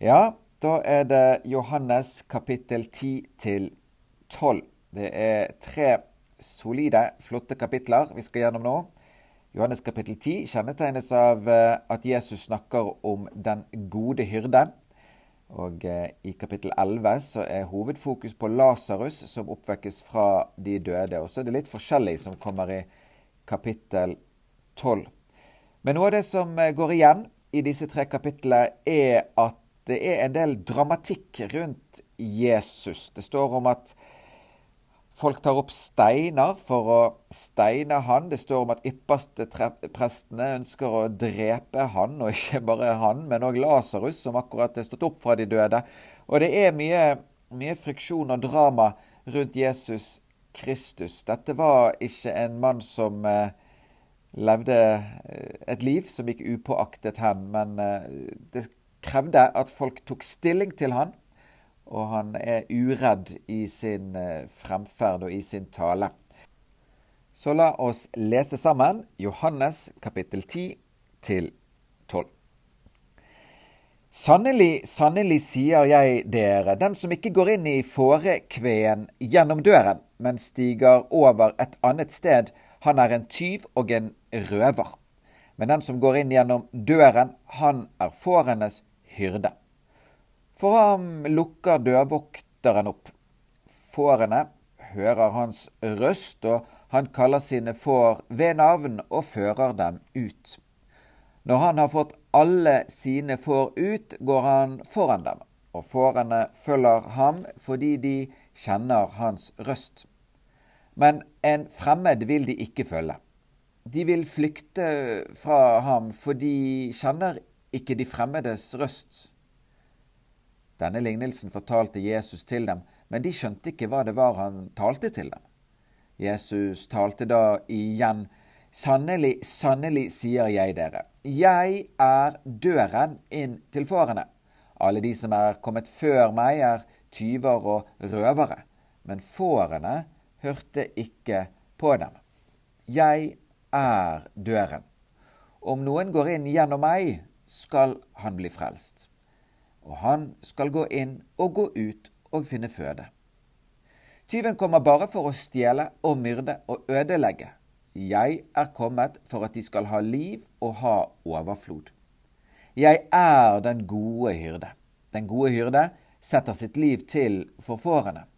Ja, da er det Johannes kapittel 10 til 12. Det er tre solide, flotte kapitler vi skal gjennom nå. Johannes kapittel 10 kjennetegnes av eh, at Jesus snakker om den gode hyrde. Og eh, I kapittel 11 så er hovedfokus på Lasarus som oppvekkes fra de døde. Og så er det litt forskjellig som kommer i kapittel 12. Men noe av det som eh, går igjen i disse tre kapitlene, er at det er en del dramatikk rundt Jesus. Det står om at folk tar opp steiner for å steine han. Det står om at ypperste prestene ønsker å drepe han, og ikke bare han, men òg Lasarus, som akkurat er stått opp fra de døde. Og det er mye, mye friksjon og drama rundt Jesus Kristus. Dette var ikke en mann som eh, levde eh, et liv som gikk upåaktet hen, men eh, det krevde at folk tok stilling til han, og han er uredd i sin eh, fremferd og i sin tale. Så la oss lese sammen Johannes kapittel 10 til 12. Sannelig, sannelig sier jeg dere, den som ikke går inn i fårekveen gjennom døren, men stiger over et annet sted, han er en tyv og en røver. Men den som går inn gjennom døren, han er fårenes hyrde. For ham lukker dørvokteren opp. Fårene hører hans røst, og han kaller sine får ved navn og fører dem ut. Når han har fått alle sine får ut, går han foran dem, og fårene følger ham fordi de kjenner hans røst. Men en fremmed vil de ikke følge. De vil flykte fra ham, for de kjenner ikke de fremmedes røst. Denne lignelsen fortalte Jesus til dem, men de skjønte ikke hva det var han talte til dem. Jesus talte da igjen, Sannelig, sannelig, sier jeg dere, jeg er døren inn til fårene. Alle de som er kommet før meg, er tyver og røvere, men fårene hørte ikke på dem. Jeg er døren. Om noen går inn gjennom meg, skal han bli frelst. Og han skal gå inn og gå ut og finne føde. Tyven kommer bare for å stjele og myrde og ødelegge. Jeg er kommet for at de skal ha liv og ha overflod. Jeg er den gode hyrde. Den gode hyrde setter sitt liv til for fårene.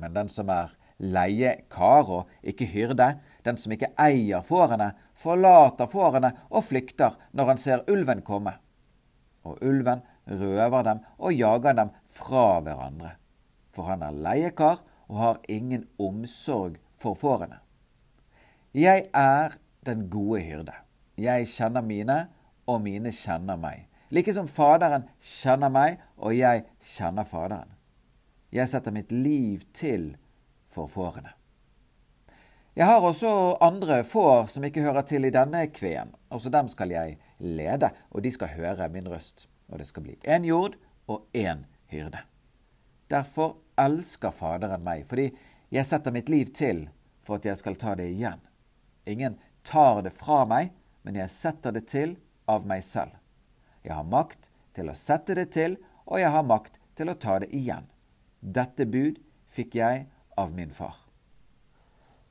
Men den som er leiekar og ikke hyrde, den som ikke eier fårene, forlater fårene og flykter når han ser ulven komme. Og ulven røver dem og jager dem fra hverandre. For han er leiekar og har ingen omsorg for fårene. Jeg er den gode hyrde. Jeg kjenner mine, og mine kjenner meg. Like som Faderen kjenner meg, og jeg kjenner Faderen. Jeg setter mitt liv til for fårene. Jeg har også andre får som ikke hører til i denne kveen. Også dem skal jeg lede, og de skal høre min røst. Og det skal bli én jord og én hyrde. Derfor elsker Faderen meg, fordi jeg setter mitt liv til for at jeg skal ta det igjen. Ingen tar det fra meg, men jeg setter det til av meg selv. Jeg har makt til å sette det til, og jeg har makt til å ta det igjen. Dette bud fikk jeg av min far.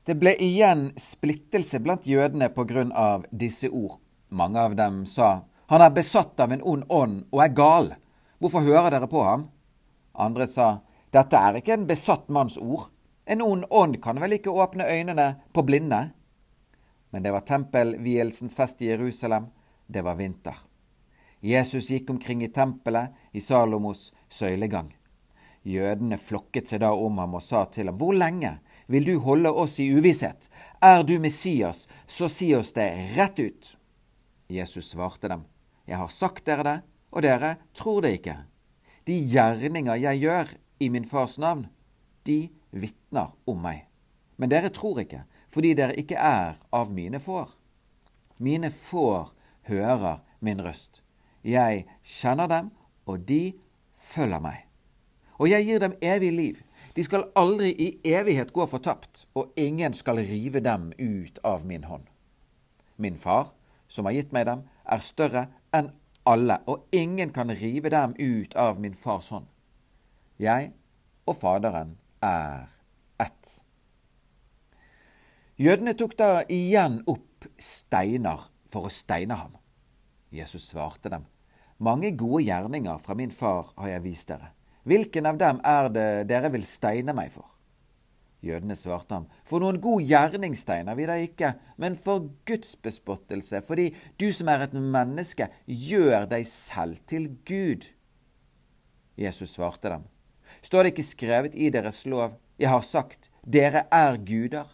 Det ble igjen splittelse blant jødene av disse ord. Mange av dem sa, Han er besatt av en ond ånd og er gal. Hvorfor hører dere på ham? Andre sa, Dette er ikke en besatt manns ord. En ond ånd kan vel ikke åpne øynene på blinde? Men det var tempelvielsens fest i Jerusalem. Det var vinter. Jesus gikk omkring i tempelet i Salomos søylegang. Jødene flokket seg da om ham og sa til ham, Hvor lenge vil du holde oss i uvisshet? Er du Messias, så si oss det rett ut. Jesus svarte dem, Jeg har sagt dere det, og dere tror det ikke. De gjerninger jeg gjør i min fars navn, de vitner om meg. Men dere tror ikke, fordi dere ikke er av mine får. Mine får hører min røst. Jeg kjenner dem, og de følger meg og jeg gir dem evig liv. De skal aldri i evighet gå fortapt, og ingen skal rive dem ut av min hånd. Min far, som har gitt meg dem, er større enn alle, og ingen kan rive dem ut av min fars hånd. Jeg og Faderen er ett. Jødene tok da igjen opp steiner for å steine ham. Jesus svarte dem, Mange gode gjerninger fra min far har jeg vist dere. Hvilken av dem er det dere vil steine meg for? Jødene svarte ham, For noen god gjerning steiner vi deg ikke, men for Guds bespottelse, fordi du som er et menneske, gjør deg selv til Gud. Jesus svarte dem, Står det ikke skrevet i deres lov, jeg har sagt, dere er guder?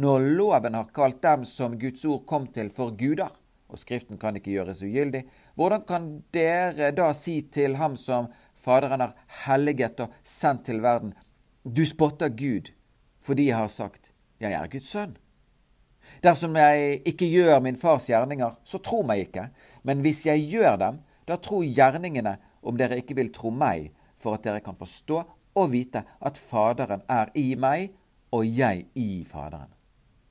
Når loven har kalt dem som Guds ord kom til, for guder, og Skriften kan ikke gjøres ugyldig, hvordan kan dere da si til ham som Faderen har helliget og sendt til verden, du spotter Gud? fordi jeg har sagt, jeg er Guds sønn. Dersom jeg ikke gjør min fars gjerninger, så tro meg ikke, men hvis jeg gjør dem, da tro gjerningene om dere ikke vil tro meg, for at dere kan forstå og vite at Faderen er i meg, og jeg i Faderen.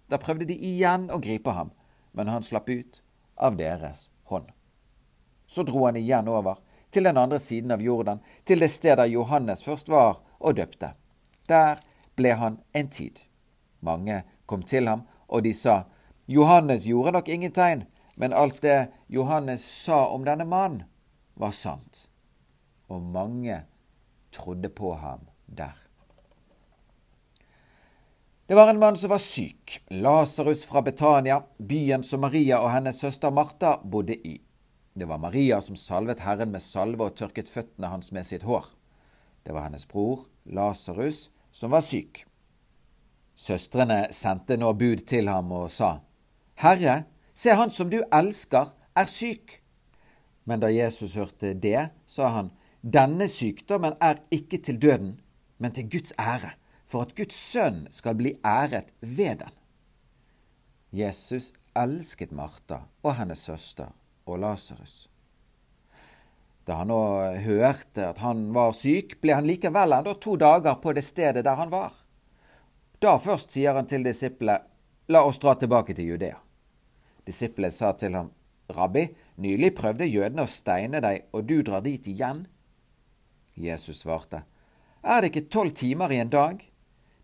Da prøvde de igjen å gripe ham, men han slapp ut av deres hånd. Så dro han igjen over til den andre siden av Jordan, til det stedet Johannes først var og døpte. Der ble han en tid. Mange kom til ham, og de sa, Johannes gjorde nok ingen tegn, men alt det Johannes sa om denne mannen, var sant. Og mange trodde på ham der. Det var en mann som var syk, Lasarus fra Betania, byen som Maria og hennes søster Martha bodde i. Det var Maria som salvet Herren med salve og tørket føttene hans med sitt hår. Det var hennes bror, Lasarus, som var syk. Søstrene sendte nå bud til ham og sa, Herre, se han som du elsker, er syk. Men da Jesus hørte det, sa han, Denne sykdommen er ikke til døden, men til Guds ære, for at Guds sønn skal bli æret ved den. Jesus elsket Martha og hennes søster og Lasarus. Da han nå hørte at han var syk, ble han likevel enda to dager på det stedet der han var. Da først sier han til disiplet, la oss dra tilbake til Judea. Disiplet sa til ham, Rabbi, nylig prøvde jødene å steine deg, og du drar dit igjen? Jesus svarte, Er det ikke tolv timer i en dag?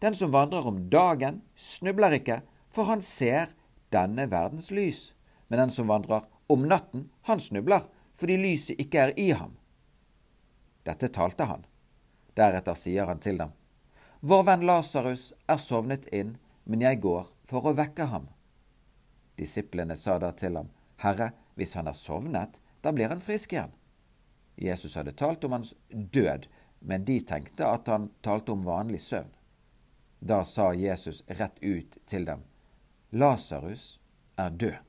Den som vandrer om dagen, snubler ikke, for han ser denne verdens lys. Men den som vandrer om natten, han snubler, fordi lyset ikke er i ham. Dette talte han. Deretter sier han til dem, Vår venn Lasarus er sovnet inn, men jeg går for å vekke ham. Disiplene sa da til ham, Herre, hvis han er sovnet, da blir han frisk igjen. Jesus hadde talt om hans død, men de tenkte at han talte om vanlig søvn. Da sa Jesus rett ut til dem, Lasarus er død.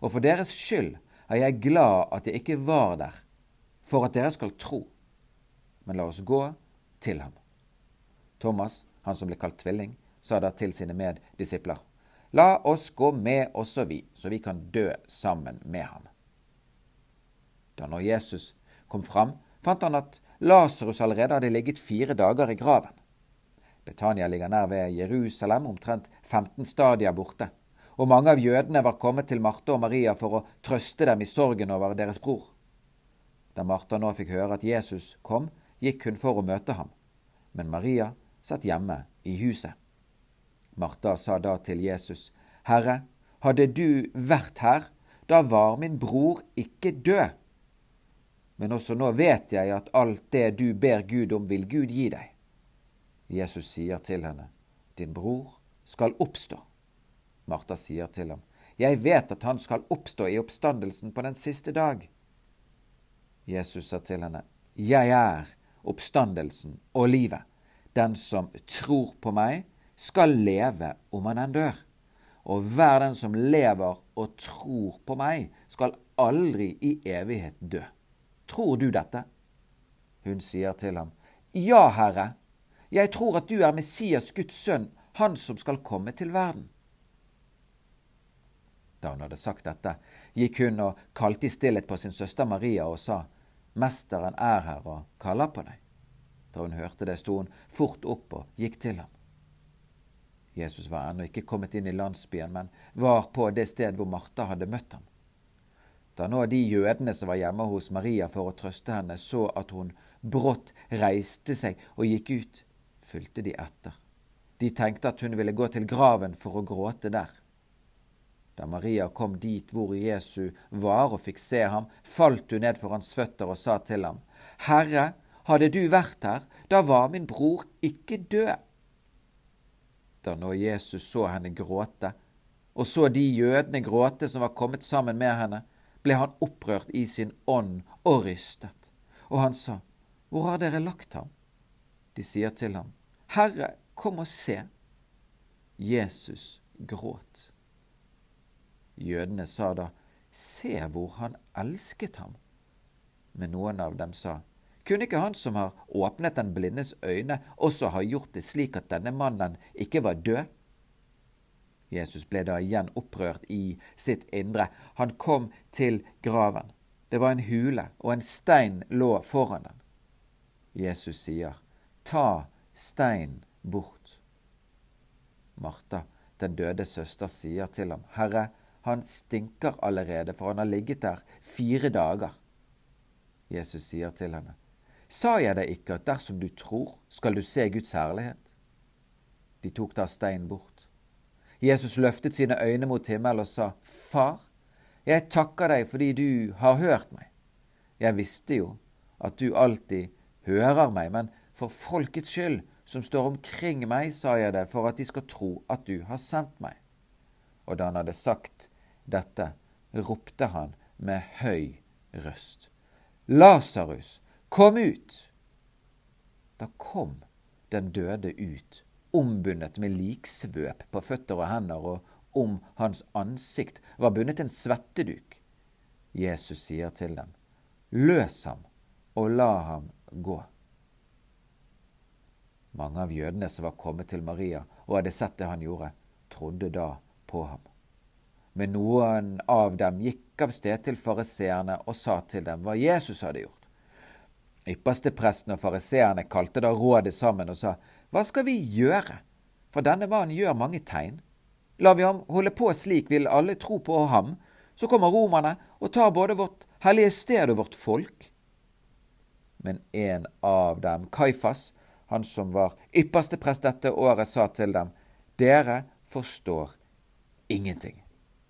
Og for deres skyld er jeg glad at jeg ikke var der, for at dere skal tro. Men la oss gå til ham. Thomas, han som ble kalt tvilling, sa da til sine meddisipler, La oss gå med også vi, så vi kan dø sammen med ham. Da når Jesus kom fram, fant han at Lasarus allerede hadde ligget fire dager i graven. Betania ligger nær ved Jerusalem, omtrent 15 stadier borte og mange av jødene var kommet til Marte og Maria for å trøste dem i sorgen over deres bror. Da Martha nå fikk høre at Jesus kom, gikk hun for å møte ham, men Maria satt hjemme i huset. Martha sa da til Jesus, Herre, hadde du vært her, da var min bror ikke død. Men også nå vet jeg at alt det du ber Gud om, vil Gud gi deg. Jesus sier til henne, Din bror skal oppstå. Martha sier til ham, Jeg vet at han skal oppstå i oppstandelsen på den siste dag. Jesus sa til henne, Jeg er oppstandelsen og livet. Den som tror på meg, skal leve om han enn dør. Og hver den som lever og tror på meg, skal aldri i evighet dø. Tror du dette? Hun sier til ham, Ja, Herre, jeg tror at du er Messias, Guds sønn, han som skal komme til verden. Da hun hadde sagt dette, gikk hun og kalte i stillhet på sin søster Maria og sa, Mesteren er her og kaller på deg. Da hun hørte det, sto hun fort opp og gikk til ham. Jesus var ennå ikke kommet inn i landsbyen, men var på det sted hvor Martha hadde møtt ham. Da nå de jødene som var hjemme hos Maria for å trøste henne, så at hun brått reiste seg og gikk ut, fulgte de etter. De tenkte at hun ville gå til graven for å gråte der. Da Maria kom dit hvor Jesu var og fikk se ham, falt hun ned for hans føtter og sa til ham, Herre, hadde du vært her, da var min bror ikke død. Da nå Jesus så henne gråte, og så de jødene gråte som var kommet sammen med henne, ble han opprørt i sin ånd og rystet. Og han sa, Hvor har dere lagt ham? De sier til ham, Herre, kom og se. Jesus gråt. Jødene sa da, Se hvor han elsket ham. Men noen av dem sa, kunne ikke han som har åpnet den blindes øyne, også ha gjort det slik at denne mannen ikke var død? Jesus ble da igjen opprørt i sitt indre. Han kom til graven. Det var en hule, og en stein lå foran den. Jesus sier, Ta stein bort. Martha, den døde søster, sier til ham, Herre, han stinker allerede, for han har ligget der fire dager. Jesus sier til henne, Sa jeg deg ikke at dersom du tror, skal du se Guds herlighet? De tok da steinen bort. Jesus løftet sine øyne mot himmelen og sa, Far, jeg takker deg fordi du har hørt meg. Jeg visste jo at du alltid hører meg, men for folkets skyld som står omkring meg, sa jeg det, for at de skal tro at du har sendt meg. Og da han hadde sagt dette, ropte han med høy røst. Lasarus, Kom ut! Da kom den døde ut, ombundet med liksvøp på føtter og hender, og om hans ansikt var bundet en svetteduk. Jesus sier til dem, Løs ham og la ham gå. Mange av jødene som var kommet til Maria og hadde sett det han gjorde, trodde da på ham. Men noen av dem gikk av sted til fariseerne og sa til dem hva Jesus hadde gjort. Ypperstepresten og fariseerne kalte da rådet sammen og sa, Hva skal vi gjøre? For denne mannen gjør mange tegn. Lar vi ham holde på slik, vil alle tro på ham. Så kommer romerne og tar både vårt hellige sted og vårt folk. Men en av dem, Kaifas, han som var yppersteprest dette året, sa til dem, Dere forstår ingenting.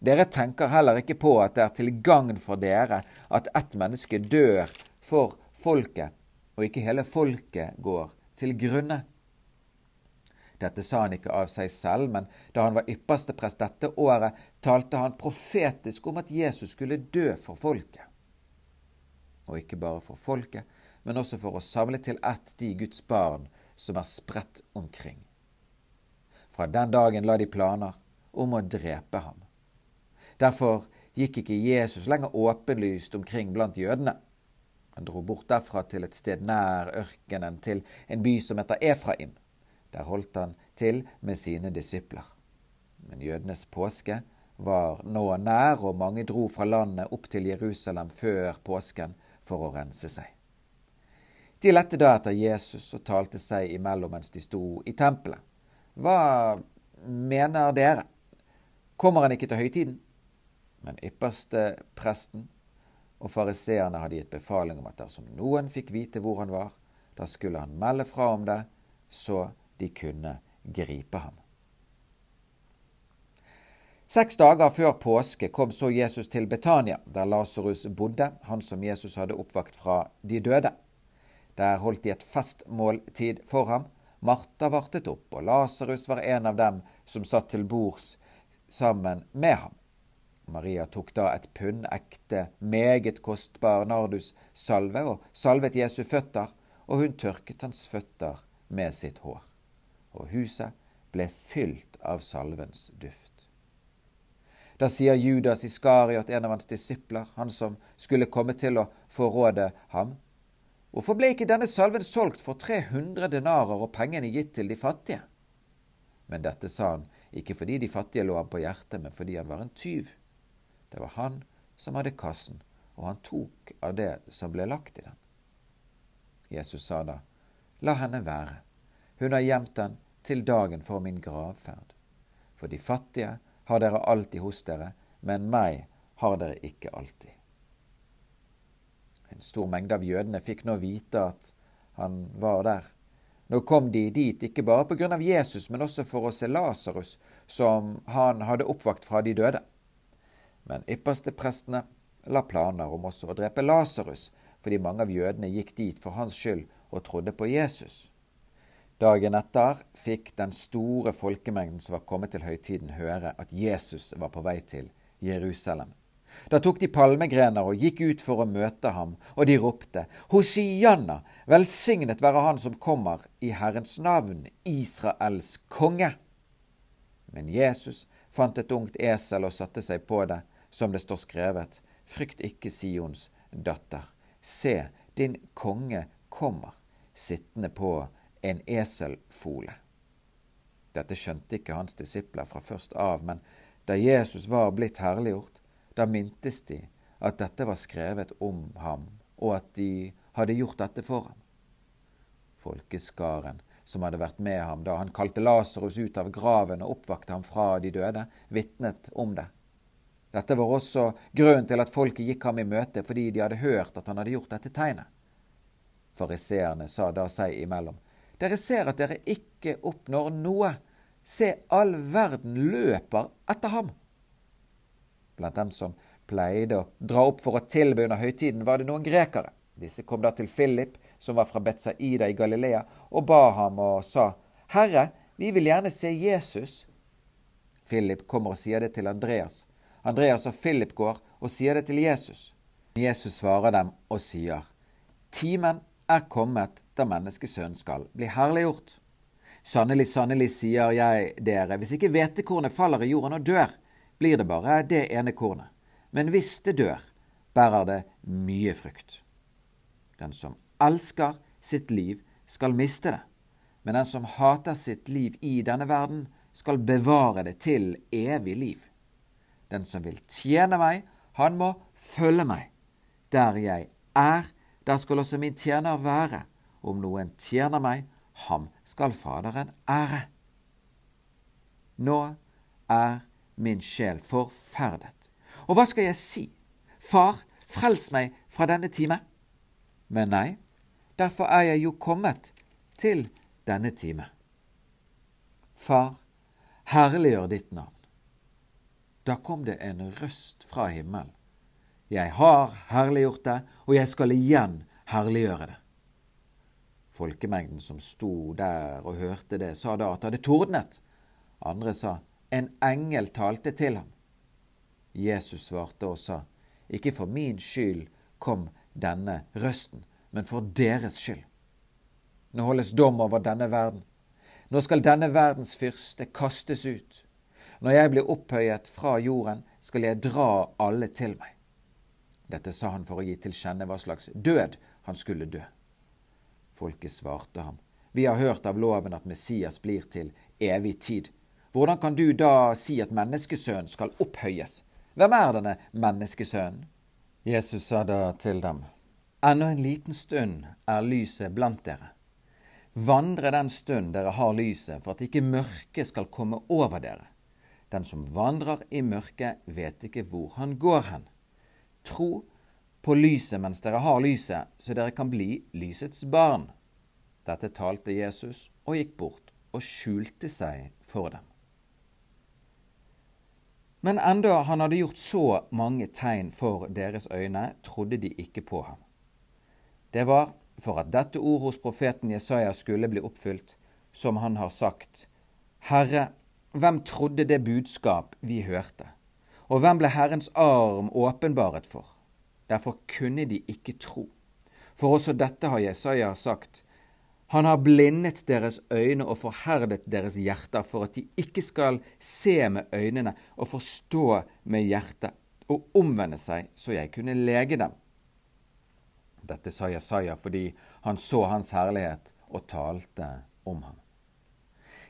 Dere tenker heller ikke på at det er til gagn for dere at ett menneske dør for folket, og ikke hele folket går til grunne. Dette sa han ikke av seg selv, men da han var ypperste prest dette året, talte han profetisk om at Jesus skulle dø for folket. Og ikke bare for folket, men også for å samle til ett de Guds barn som er spredt omkring. Fra den dagen la de planer om å drepe ham. Derfor gikk ikke Jesus lenger åpenlyst omkring blant jødene. Han dro bort derfra til et sted nær ørkenen, til en by som heter Efraim. Der holdt han til med sine disipler. Men jødenes påske var nå nær, og mange dro fra landet opp til Jerusalem før påsken for å rense seg. De lette da etter Jesus og talte seg imellom mens de sto i tempelet. Hva mener dere? Kommer han ikke til høytiden? Men ypperste presten og fariseerne hadde gitt befaling om at dersom noen fikk vite hvor han var, da skulle han melde fra om det, så de kunne gripe ham. Seks dager før påske kom så Jesus til Betania, der Lasarus bodde, han som Jesus hadde oppvakt fra de døde. Der holdt de et festmåltid for ham. Martha vartet opp, og Lasarus var en av dem som satt til bords sammen med ham. Maria tok da et pund ekte, meget kostbar nardussalve og salvet Jesu føtter, og hun tørket hans føtter med sitt hår. Og huset ble fylt av salvens duft. Da sier Judas Iskariot, en av hans disipler, han som skulle komme til å forråde ham, hvorfor ble ikke denne salven solgt for 300 denarer og pengene gitt til de fattige? Men dette sa han ikke fordi de fattige lå ham på hjertet, men fordi han var en tyv. Det var han som hadde kassen, og han tok av det som ble lagt i den. Jesus sa da, La henne være, hun har gjemt den til dagen for min gravferd. For de fattige har dere alltid hos dere, men meg har dere ikke alltid. En stor mengde av jødene fikk nå vite at han var der. Nå kom de dit ikke bare av Jesus, men også for å se Lasarus, som han hadde oppvakt fra de døde. Men ypperste prestene la planer om også å drepe Lasarus, fordi mange av jødene gikk dit for hans skyld og trodde på Jesus. Dagen etter fikk den store folkemengden som var kommet til høytiden, høre at Jesus var på vei til Jerusalem. Da tok de palmegrener og gikk ut for å møte ham, og de ropte, Hosianna, velsignet være han som kommer i Herrens navn, Israels konge. Men Jesus fant et ungt esel og satte seg på det, som det står skrevet, Frykt ikke, Sions datter. Se, din konge kommer, sittende på en eselfole. Dette skjønte ikke hans disipler fra først av, men da Jesus var blitt herliggjort, da mintes de at dette var skrevet om ham, og at de hadde gjort dette for ham. Folkeskaren som hadde vært med ham da han kalte Lasarus ut av graven og oppvakte ham fra de døde, vitnet om det. Dette var også grunnen til at folket gikk ham i møte, fordi de hadde hørt at han hadde gjort dette tegnet. Fariseerne sa da seg imellom, Dere ser at dere ikke oppnår noe. Se, all verden løper etter ham. Blant dem som pleide å dra opp for å tilbe under høytiden, var det noen grekere. Disse kom da til Philip, som var fra Betzaida i Galilea, og ba ham og sa, Herre, vi vil gjerne se Jesus. Philip kommer og sier det til Andreas. Andreas og Philip går og sier det til Jesus. Jesus svarer dem og sier, Timen er kommet da menneskesønnen skal bli herliggjort. Sannelig, sannelig, sier jeg dere, hvis ikke hvetekornet faller i jorden og dør, blir det bare det ene kornet. Men hvis det dør, bærer det mye frukt. Den som elsker sitt liv, skal miste det. Men den som hater sitt liv i denne verden, skal bevare det til evig liv. Den som vil tjene meg, han må følge meg. Der jeg er, der skal også min tjener være. Om noen tjener meg, ham skal Faderen ære. Nå er min sjel forferdet. Og hva skal jeg si? Far, frels meg fra denne time. Men nei, derfor er jeg jo kommet til denne time. Far, herliggjør ditt navn. Da kom det en røst fra himmelen. Jeg har herliggjort det, og jeg skal igjen herliggjøre det. Folkemengden som sto der og hørte det, sa da at det hadde tordnet. Andre sa en engel talte til ham. Jesus svarte og sa, Ikke for min skyld kom denne røsten, men for deres skyld. Nå holdes dom over denne verden. Nå skal denne verdens fyrste kastes ut. Når jeg blir opphøyet fra jorden, skal jeg dra alle til meg. Dette sa han for å gi til kjenne hva slags død han skulle dø. Folket svarte ham, Vi har hørt av loven at Messias blir til evig tid. Hvordan kan du da si at menneskesønnen skal opphøyes? Hvem er denne menneskesønnen? Jesus sa da til dem, Ennå en liten stund er lyset blant dere. Vandre den stund dere har lyset, for at ikke mørket skal komme over dere. Den som vandrer i mørket, vet ikke hvor han går hen. Tro på lyset mens dere har lyset, så dere kan bli lysets barn. Dette talte Jesus og gikk bort og skjulte seg for dem. Men enda han hadde gjort så mange tegn for deres øyne, trodde de ikke på ham. Det var for at dette ord hos profeten Jesaja skulle bli oppfylt, som han har sagt, Herre, hvem trodde det budskap vi hørte? Og hvem ble Herrens arm åpenbaret for? Derfor kunne de ikke tro. For også dette har Jesaja sagt, han har blindet deres øyne og forherdet deres hjerter, for at de ikke skal se med øynene og forstå med hjertet og omvende seg, så jeg kunne lege dem. Dette sa Jesaja fordi han så hans herlighet og talte om ham.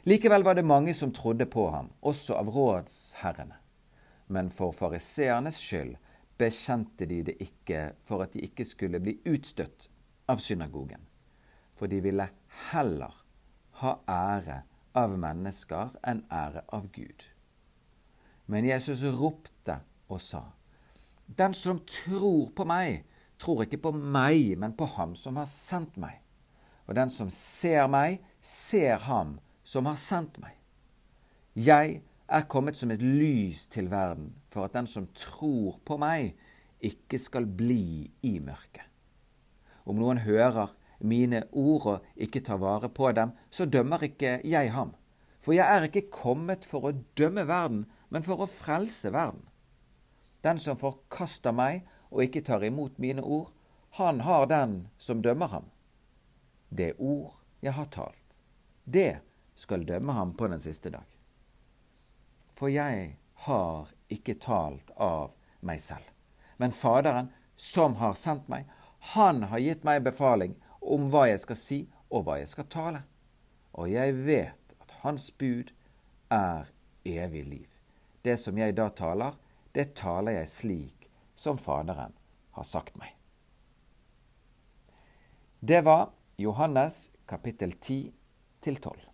Likevel var det mange som trodde på ham, også av rådsherrene. Men for fariseernes skyld bekjente de det ikke for at de ikke skulle bli utstøtt av synagogen for de ville heller ha ære av mennesker enn ære av Gud. Men Jesus ropte og sa, Den som tror på meg, tror ikke på meg, men på ham som har sendt meg. Og den som ser meg, ser ham som har sendt meg. Jeg er kommet som et lys til verden, for at den som tror på meg, ikke skal bli i mørket. Om noen hører mine ord og ikke tar vare på dem, så dømmer ikke jeg ham. For jeg er ikke kommet for å dømme verden, men for å frelse verden. Den som forkaster meg og ikke tar imot mine ord, han har den som dømmer ham. Det ord jeg har talt, det skal dømme ham på den siste dag. For jeg har ikke talt av meg selv. Men Faderen, som har sendt meg, han har gitt meg befaling om hva jeg skal si og hva jeg skal tale. Og jeg vet at hans bud er evig liv. Det som jeg da taler, det taler jeg slik som Faderen har sagt meg. Det var Johannes kapittel 10 til 12.